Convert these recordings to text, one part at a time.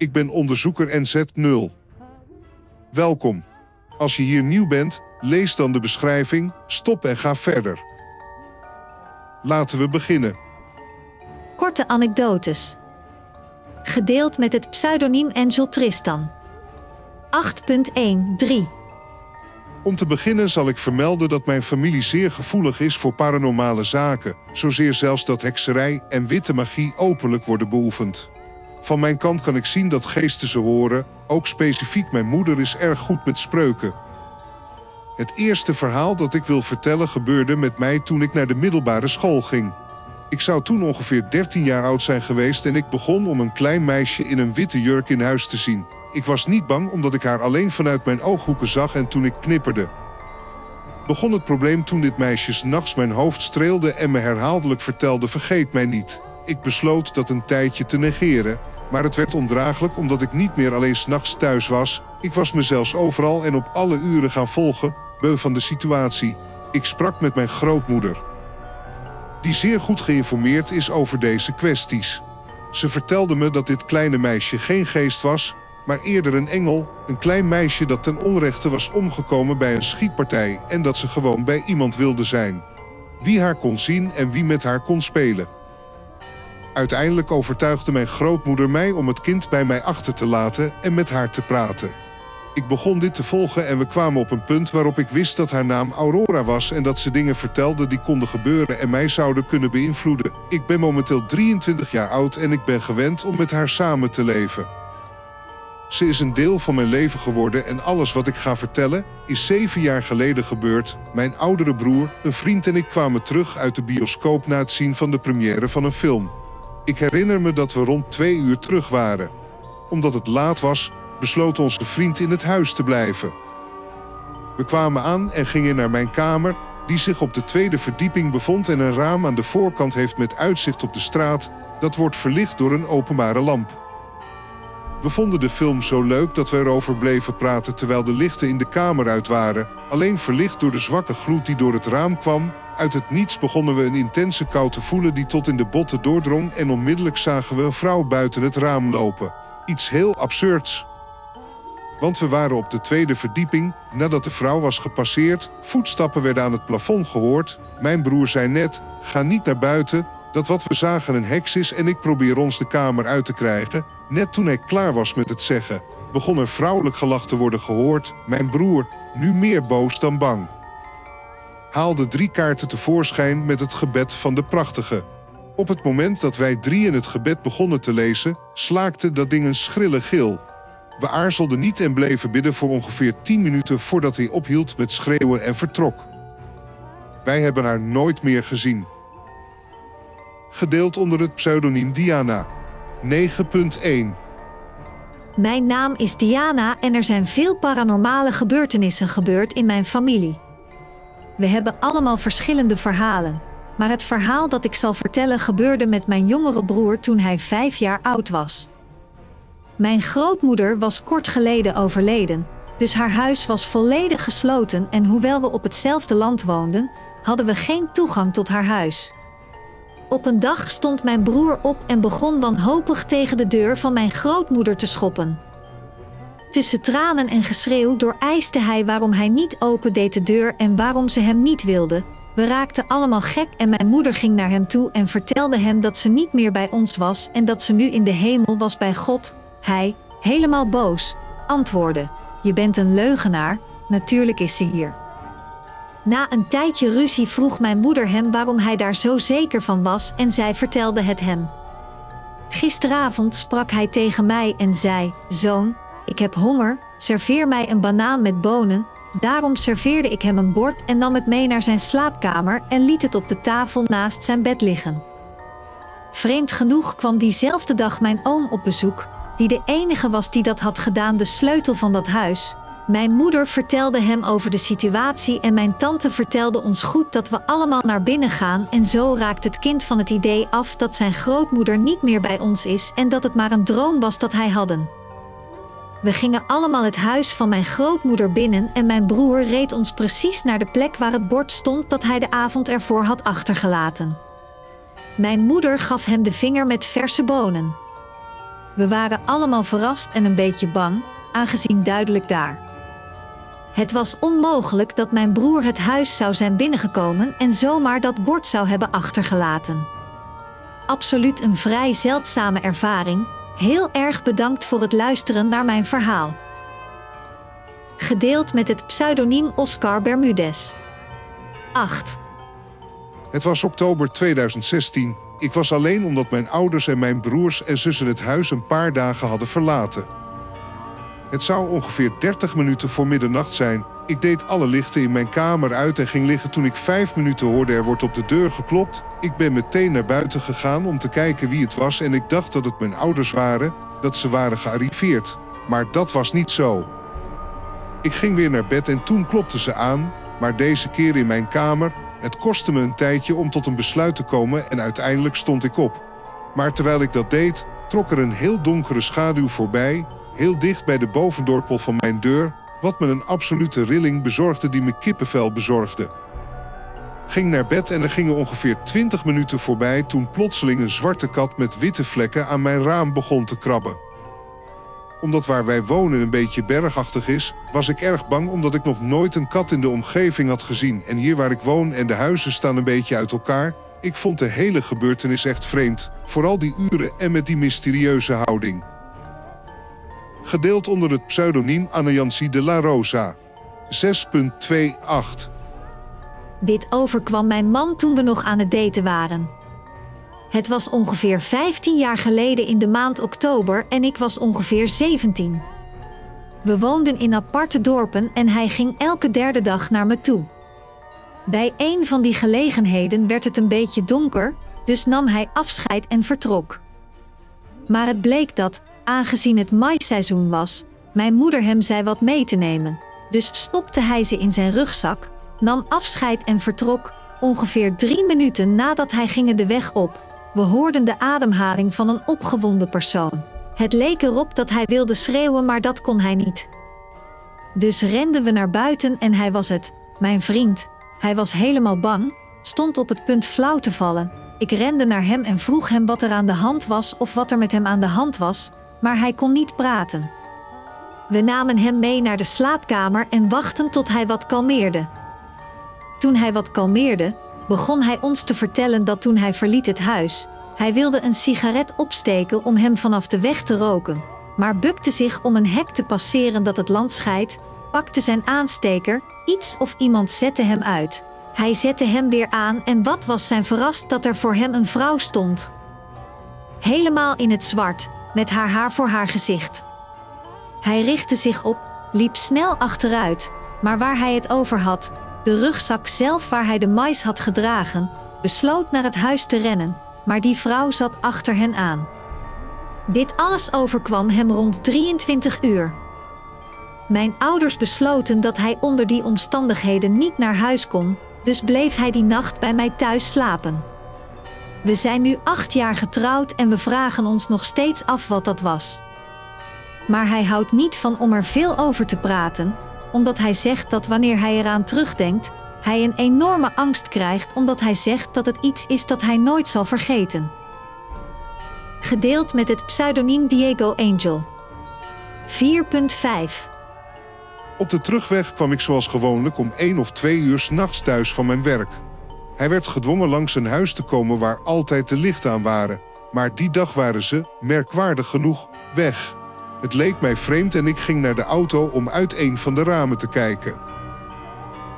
Ik ben onderzoeker NZ0. Welkom. Als je hier nieuw bent, lees dan de beschrijving, stop en ga verder. Laten we beginnen. Korte anekdotes. Gedeeld met het pseudoniem Angel Tristan. 8.13 Om te beginnen zal ik vermelden dat mijn familie zeer gevoelig is voor paranormale zaken, zozeer zelfs dat hekserij en witte magie openlijk worden beoefend. Van mijn kant kan ik zien dat geesten ze horen, ook specifiek mijn moeder is erg goed met spreuken. Het eerste verhaal dat ik wil vertellen gebeurde met mij toen ik naar de middelbare school ging. Ik zou toen ongeveer 13 jaar oud zijn geweest en ik begon om een klein meisje in een witte jurk in huis te zien. Ik was niet bang omdat ik haar alleen vanuit mijn ooghoeken zag en toen ik knipperde. Begon het probleem toen dit meisje 's nachts mijn hoofd streelde en me herhaaldelijk vertelde vergeet mij niet. Ik besloot dat een tijdje te negeren, maar het werd ondraaglijk omdat ik niet meer alleen 's nachts thuis was. Ik was me zelfs overal en op alle uren gaan volgen, beu van de situatie. Ik sprak met mijn grootmoeder, die zeer goed geïnformeerd is over deze kwesties. Ze vertelde me dat dit kleine meisje geen geest was, maar eerder een engel, een klein meisje dat ten onrechte was omgekomen bij een schietpartij en dat ze gewoon bij iemand wilde zijn. Wie haar kon zien en wie met haar kon spelen. Uiteindelijk overtuigde mijn grootmoeder mij om het kind bij mij achter te laten en met haar te praten. Ik begon dit te volgen en we kwamen op een punt waarop ik wist dat haar naam Aurora was en dat ze dingen vertelde die konden gebeuren en mij zouden kunnen beïnvloeden. Ik ben momenteel 23 jaar oud en ik ben gewend om met haar samen te leven. Ze is een deel van mijn leven geworden en alles wat ik ga vertellen is zeven jaar geleden gebeurd. Mijn oudere broer, een vriend en ik kwamen terug uit de bioscoop na het zien van de première van een film. Ik herinner me dat we rond twee uur terug waren. Omdat het laat was, besloot onze vriend in het huis te blijven. We kwamen aan en gingen naar mijn kamer, die zich op de tweede verdieping bevond en een raam aan de voorkant heeft met uitzicht op de straat, dat wordt verlicht door een openbare lamp. We vonden de film zo leuk dat we erover bleven praten terwijl de lichten in de kamer uit waren, alleen verlicht door de zwakke gloed die door het raam kwam. Uit het niets begonnen we een intense kou te voelen die tot in de botten doordrong en onmiddellijk zagen we een vrouw buiten het raam lopen. Iets heel absurds. Want we waren op de tweede verdieping, nadat de vrouw was gepasseerd, voetstappen werden aan het plafond gehoord. Mijn broer zei net, ga niet naar buiten, dat wat we zagen een heks is en ik probeer ons de kamer uit te krijgen. Net toen hij klaar was met het zeggen, begon er vrouwelijk gelach te worden gehoord. Mijn broer, nu meer boos dan bang, haalde drie kaarten tevoorschijn met het gebed van de prachtige. Op het moment dat wij drie in het gebed begonnen te lezen, slaakte dat ding een schrille gil. We aarzelden niet en bleven bidden voor ongeveer 10 minuten voordat hij ophield met schreeuwen en vertrok. Wij hebben haar nooit meer gezien. Gedeeld onder het pseudoniem Diana. 9.1 Mijn naam is Diana en er zijn veel paranormale gebeurtenissen gebeurd in mijn familie. We hebben allemaal verschillende verhalen, maar het verhaal dat ik zal vertellen gebeurde met mijn jongere broer toen hij vijf jaar oud was. Mijn grootmoeder was kort geleden overleden, dus haar huis was volledig gesloten en hoewel we op hetzelfde land woonden, hadden we geen toegang tot haar huis. Op een dag stond mijn broer op en begon wanhopig tegen de deur van mijn grootmoeder te schoppen. Tussen tranen en geschreeuw dooreiste hij waarom hij niet open deed de deur en waarom ze hem niet wilde. We raakten allemaal gek en mijn moeder ging naar hem toe en vertelde hem dat ze niet meer bij ons was en dat ze nu in de hemel was bij God. Hij, helemaal boos, antwoordde: Je bent een leugenaar, natuurlijk is ze hier. Na een tijdje ruzie vroeg mijn moeder hem waarom hij daar zo zeker van was en zij vertelde het hem. Gisteravond sprak hij tegen mij en zei: Zoon, ik heb honger, serveer mij een banaan met bonen. Daarom serveerde ik hem een bord en nam het mee naar zijn slaapkamer en liet het op de tafel naast zijn bed liggen. Vreemd genoeg kwam diezelfde dag mijn oom op bezoek, die de enige was die dat had gedaan, de sleutel van dat huis. Mijn moeder vertelde hem over de situatie en mijn tante vertelde ons goed dat we allemaal naar binnen gaan en zo raakt het kind van het idee af dat zijn grootmoeder niet meer bij ons is en dat het maar een droom was dat hij hadden. We gingen allemaal het huis van mijn grootmoeder binnen en mijn broer reed ons precies naar de plek waar het bord stond dat hij de avond ervoor had achtergelaten. Mijn moeder gaf hem de vinger met verse bonen. We waren allemaal verrast en een beetje bang, aangezien duidelijk daar. Het was onmogelijk dat mijn broer het huis zou zijn binnengekomen en zomaar dat bord zou hebben achtergelaten. Absoluut een vrij zeldzame ervaring. Heel erg bedankt voor het luisteren naar mijn verhaal. Gedeeld met het pseudoniem Oscar Bermudez. 8. Het was oktober 2016. Ik was alleen omdat mijn ouders en mijn broers en zussen het huis een paar dagen hadden verlaten. Het zou ongeveer 30 minuten voor middernacht zijn. Ik deed alle lichten in mijn kamer uit en ging liggen toen ik vijf minuten hoorde er wordt op de deur geklopt. Ik ben meteen naar buiten gegaan om te kijken wie het was en ik dacht dat het mijn ouders waren, dat ze waren gearriveerd. Maar dat was niet zo. Ik ging weer naar bed en toen klopte ze aan, maar deze keer in mijn kamer. Het kostte me een tijdje om tot een besluit te komen en uiteindelijk stond ik op. Maar terwijl ik dat deed, trok er een heel donkere schaduw voorbij, heel dicht bij de bovendorpel van mijn deur, wat me een absolute rilling bezorgde die me kippenvel bezorgde. Ging naar bed en er gingen ongeveer 20 minuten voorbij toen plotseling een zwarte kat met witte vlekken aan mijn raam begon te krabben. Omdat waar wij wonen een beetje bergachtig is, was ik erg bang omdat ik nog nooit een kat in de omgeving had gezien en hier waar ik woon en de huizen staan een beetje uit elkaar. Ik vond de hele gebeurtenis echt vreemd, vooral die uren en met die mysterieuze houding gedeeld onder het pseudoniem Anne de la Rosa. 6.28 Dit overkwam mijn man toen we nog aan het daten waren. Het was ongeveer 15 jaar geleden in de maand oktober en ik was ongeveer 17. We woonden in aparte dorpen en hij ging elke derde dag naar me toe. Bij een van die gelegenheden werd het een beetje donker, dus nam hij afscheid en vertrok. Maar het bleek dat, aangezien het maisseizoen was, mijn moeder hem zei wat mee te nemen. Dus stopte hij ze in zijn rugzak, nam afscheid en vertrok. Ongeveer drie minuten nadat hij ging de weg op, we hoorden de ademhaling van een opgewonden persoon. Het leek erop dat hij wilde schreeuwen, maar dat kon hij niet. Dus renden we naar buiten en hij was het, mijn vriend. Hij was helemaal bang, stond op het punt flauw te vallen. Ik rende naar hem en vroeg hem wat er aan de hand was of wat er met hem aan de hand was, maar hij kon niet praten. We namen hem mee naar de slaapkamer en wachten tot hij wat kalmeerde. Toen hij wat kalmeerde, begon hij ons te vertellen dat toen hij verliet het huis, hij wilde een sigaret opsteken om hem vanaf de weg te roken, maar bukte zich om een hek te passeren dat het land scheidt, pakte zijn aansteker, iets of iemand zette hem uit. Hij zette hem weer aan en wat was zijn verrast dat er voor hem een vrouw stond. Helemaal in het zwart, met haar haar voor haar gezicht. Hij richtte zich op, liep snel achteruit, maar waar hij het over had, de rugzak zelf waar hij de mais had gedragen, besloot naar het huis te rennen, maar die vrouw zat achter hen aan. Dit alles overkwam hem rond 23 uur. Mijn ouders besloten dat hij onder die omstandigheden niet naar huis kon, dus bleef hij die nacht bij mij thuis slapen. We zijn nu acht jaar getrouwd en we vragen ons nog steeds af wat dat was. Maar hij houdt niet van om er veel over te praten, omdat hij zegt dat wanneer hij eraan terugdenkt, hij een enorme angst krijgt omdat hij zegt dat het iets is dat hij nooit zal vergeten. Gedeeld met het pseudoniem Diego Angel. 4.5 Op de terugweg kwam ik zoals gewoonlijk om 1 of 2 uur s'nachts thuis van mijn werk. Hij werd gedwongen langs een huis te komen waar altijd de lichten aan waren. Maar die dag waren ze, merkwaardig genoeg, weg. Het leek mij vreemd en ik ging naar de auto om uit een van de ramen te kijken.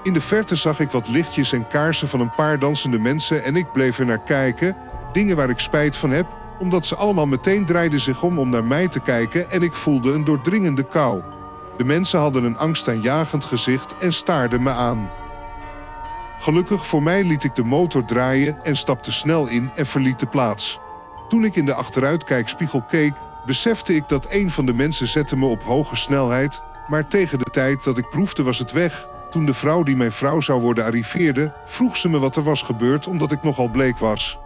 In de verte zag ik wat lichtjes en kaarsen van een paar dansende mensen en ik bleef er naar kijken, dingen waar ik spijt van heb, omdat ze allemaal meteen draaiden zich om om naar mij te kijken en ik voelde een doordringende kou. De mensen hadden een angstaanjagend gezicht en staarden me aan. Gelukkig voor mij liet ik de motor draaien en stapte snel in en verliet de plaats. Toen ik in de achteruitkijkspiegel keek, besefte ik dat een van de mensen zette me op hoge snelheid, maar tegen de tijd dat ik proefde was het weg. Toen de vrouw die mijn vrouw zou worden arriveerde, vroeg ze me wat er was gebeurd omdat ik nogal bleek was.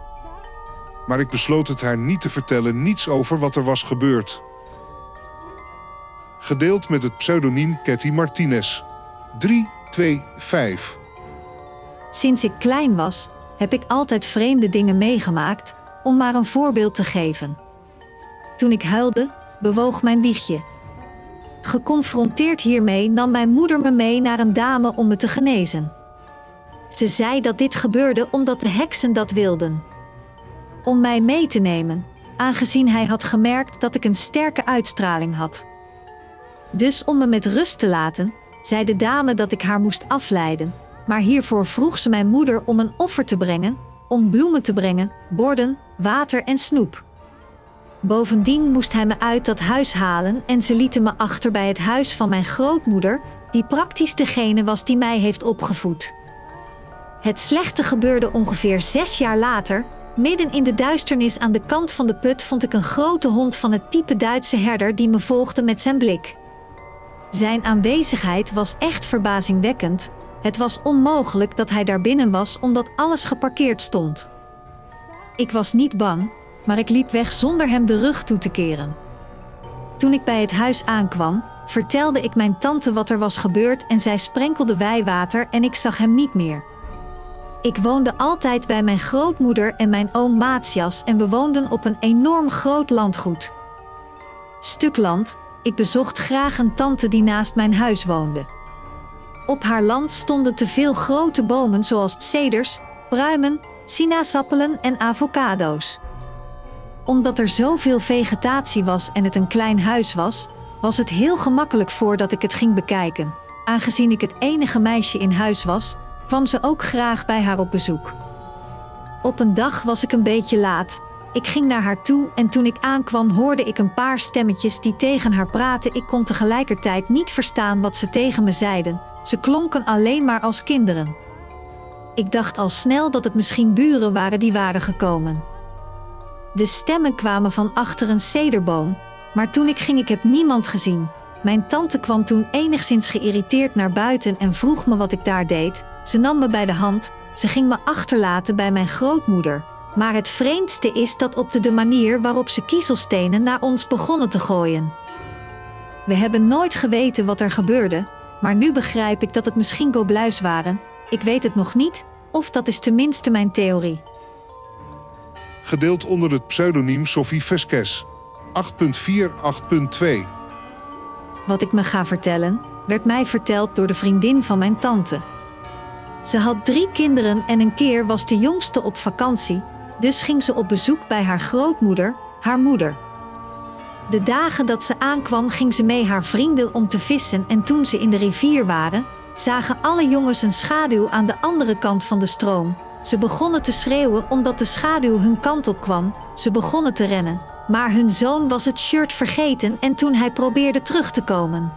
Maar ik besloot het haar niet te vertellen, niets over wat er was gebeurd. Gedeeld met het pseudoniem Cathy Martinez. 3, 2, 5. Sinds ik klein was, heb ik altijd vreemde dingen meegemaakt, om maar een voorbeeld te geven. Toen ik huilde, bewoog mijn wiegje. Geconfronteerd hiermee nam mijn moeder me mee naar een dame om me te genezen. Ze zei dat dit gebeurde omdat de heksen dat wilden. Om mij mee te nemen, aangezien hij had gemerkt dat ik een sterke uitstraling had. Dus om me met rust te laten, zei de dame dat ik haar moest afleiden, maar hiervoor vroeg ze mijn moeder om een offer te brengen, om bloemen te brengen, borden, water en snoep. Bovendien moest hij me uit dat huis halen en ze lieten me achter bij het huis van mijn grootmoeder, die praktisch degene was die mij heeft opgevoed. Het slechte gebeurde ongeveer zes jaar later. Midden in de duisternis aan de kant van de put vond ik een grote hond van het type Duitse herder die me volgde met zijn blik. Zijn aanwezigheid was echt verbazingwekkend. Het was onmogelijk dat hij daar binnen was omdat alles geparkeerd stond. Ik was niet bang, maar ik liep weg zonder hem de rug toe te keren. Toen ik bij het huis aankwam, vertelde ik mijn tante wat er was gebeurd en zij sprenkelde wijwater en ik zag hem niet meer. Ik woonde altijd bij mijn grootmoeder en mijn oom Maatjas en we woonden op een enorm groot landgoed. Stuk land, ik bezocht graag een tante die naast mijn huis woonde. Op haar land stonden te veel grote bomen zoals ceders, pruimen, sinaasappelen en avocado's. Omdat er zoveel vegetatie was en het een klein huis was, was het heel gemakkelijk voordat ik het ging bekijken. Aangezien ik het enige meisje in huis was, kwam ze ook graag bij haar op bezoek. Op een dag was ik een beetje laat. Ik ging naar haar toe en toen ik aankwam hoorde ik een paar stemmetjes die tegen haar praten. Ik kon tegelijkertijd niet verstaan wat ze tegen me zeiden. Ze klonken alleen maar als kinderen. Ik dacht al snel dat het misschien buren waren die waren gekomen. De stemmen kwamen van achter een cederboom, maar toen ik ging ik heb niemand gezien. Mijn tante kwam toen enigszins geïrriteerd naar buiten en vroeg me wat ik daar deed. Ze nam me bij de hand, ze ging me achterlaten bij mijn grootmoeder. Maar het vreemdste is dat op de, de manier waarop ze kiezelstenen naar ons begonnen te gooien. We hebben nooit geweten wat er gebeurde, maar nu begrijp ik dat het misschien gobluis waren. Ik weet het nog niet, of dat is tenminste mijn theorie. Gedeeld onder het pseudoniem Sophie Veskes. 8.4 8.2 Wat ik me ga vertellen, werd mij verteld door de vriendin van mijn tante. Ze had drie kinderen en een keer was de jongste op vakantie, dus ging ze op bezoek bij haar grootmoeder, haar moeder. De dagen dat ze aankwam ging ze mee haar vrienden om te vissen en toen ze in de rivier waren, zagen alle jongens een schaduw aan de andere kant van de stroom. Ze begonnen te schreeuwen omdat de schaduw hun kant op kwam, ze begonnen te rennen, maar hun zoon was het shirt vergeten en toen hij probeerde terug te komen.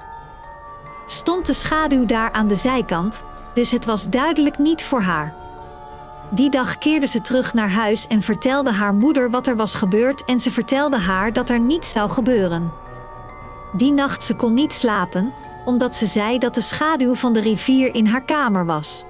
Stond de schaduw daar aan de zijkant, dus het was duidelijk niet voor haar. Die dag keerde ze terug naar huis en vertelde haar moeder wat er was gebeurd en ze vertelde haar dat er niets zou gebeuren. Die nacht ze kon niet slapen, omdat ze zei dat de schaduw van de rivier in haar kamer was.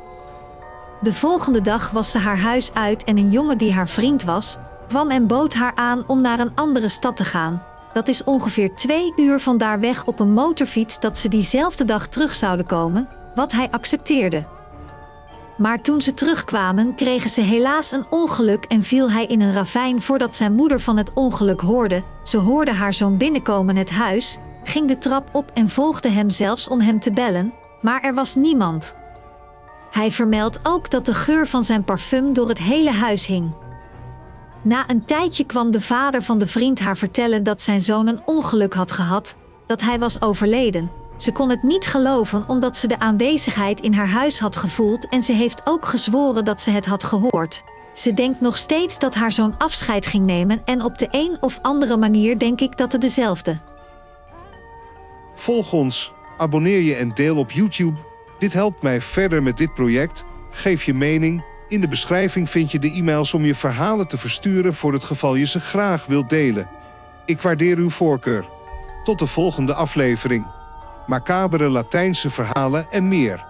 De volgende dag was ze haar huis uit en een jongen die haar vriend was, kwam en bood haar aan om naar een andere stad te gaan. Dat is ongeveer twee uur van daar weg op een motorfiets dat ze diezelfde dag terug zouden komen, wat hij accepteerde. Maar toen ze terugkwamen, kregen ze helaas een ongeluk en viel hij in een ravijn voordat zijn moeder van het ongeluk hoorde. Ze hoorde haar zoon binnenkomen het huis, ging de trap op en volgde hem zelfs om hem te bellen, maar er was niemand. Hij vermeldt ook dat de geur van zijn parfum door het hele huis hing. Na een tijdje kwam de vader van de vriend haar vertellen dat zijn zoon een ongeluk had gehad, dat hij was overleden. Ze kon het niet geloven omdat ze de aanwezigheid in haar huis had gevoeld en ze heeft ook gezworen dat ze het had gehoord. Ze denkt nog steeds dat haar zoon afscheid ging nemen en op de een of andere manier denk ik dat het dezelfde. Volg ons, abonneer je en deel op YouTube. Dit helpt mij verder met dit project. Geef je mening. In de beschrijving vind je de e-mails om je verhalen te versturen voor het geval je ze graag wilt delen. Ik waardeer uw voorkeur. Tot de volgende aflevering. Macabere Latijnse verhalen en meer.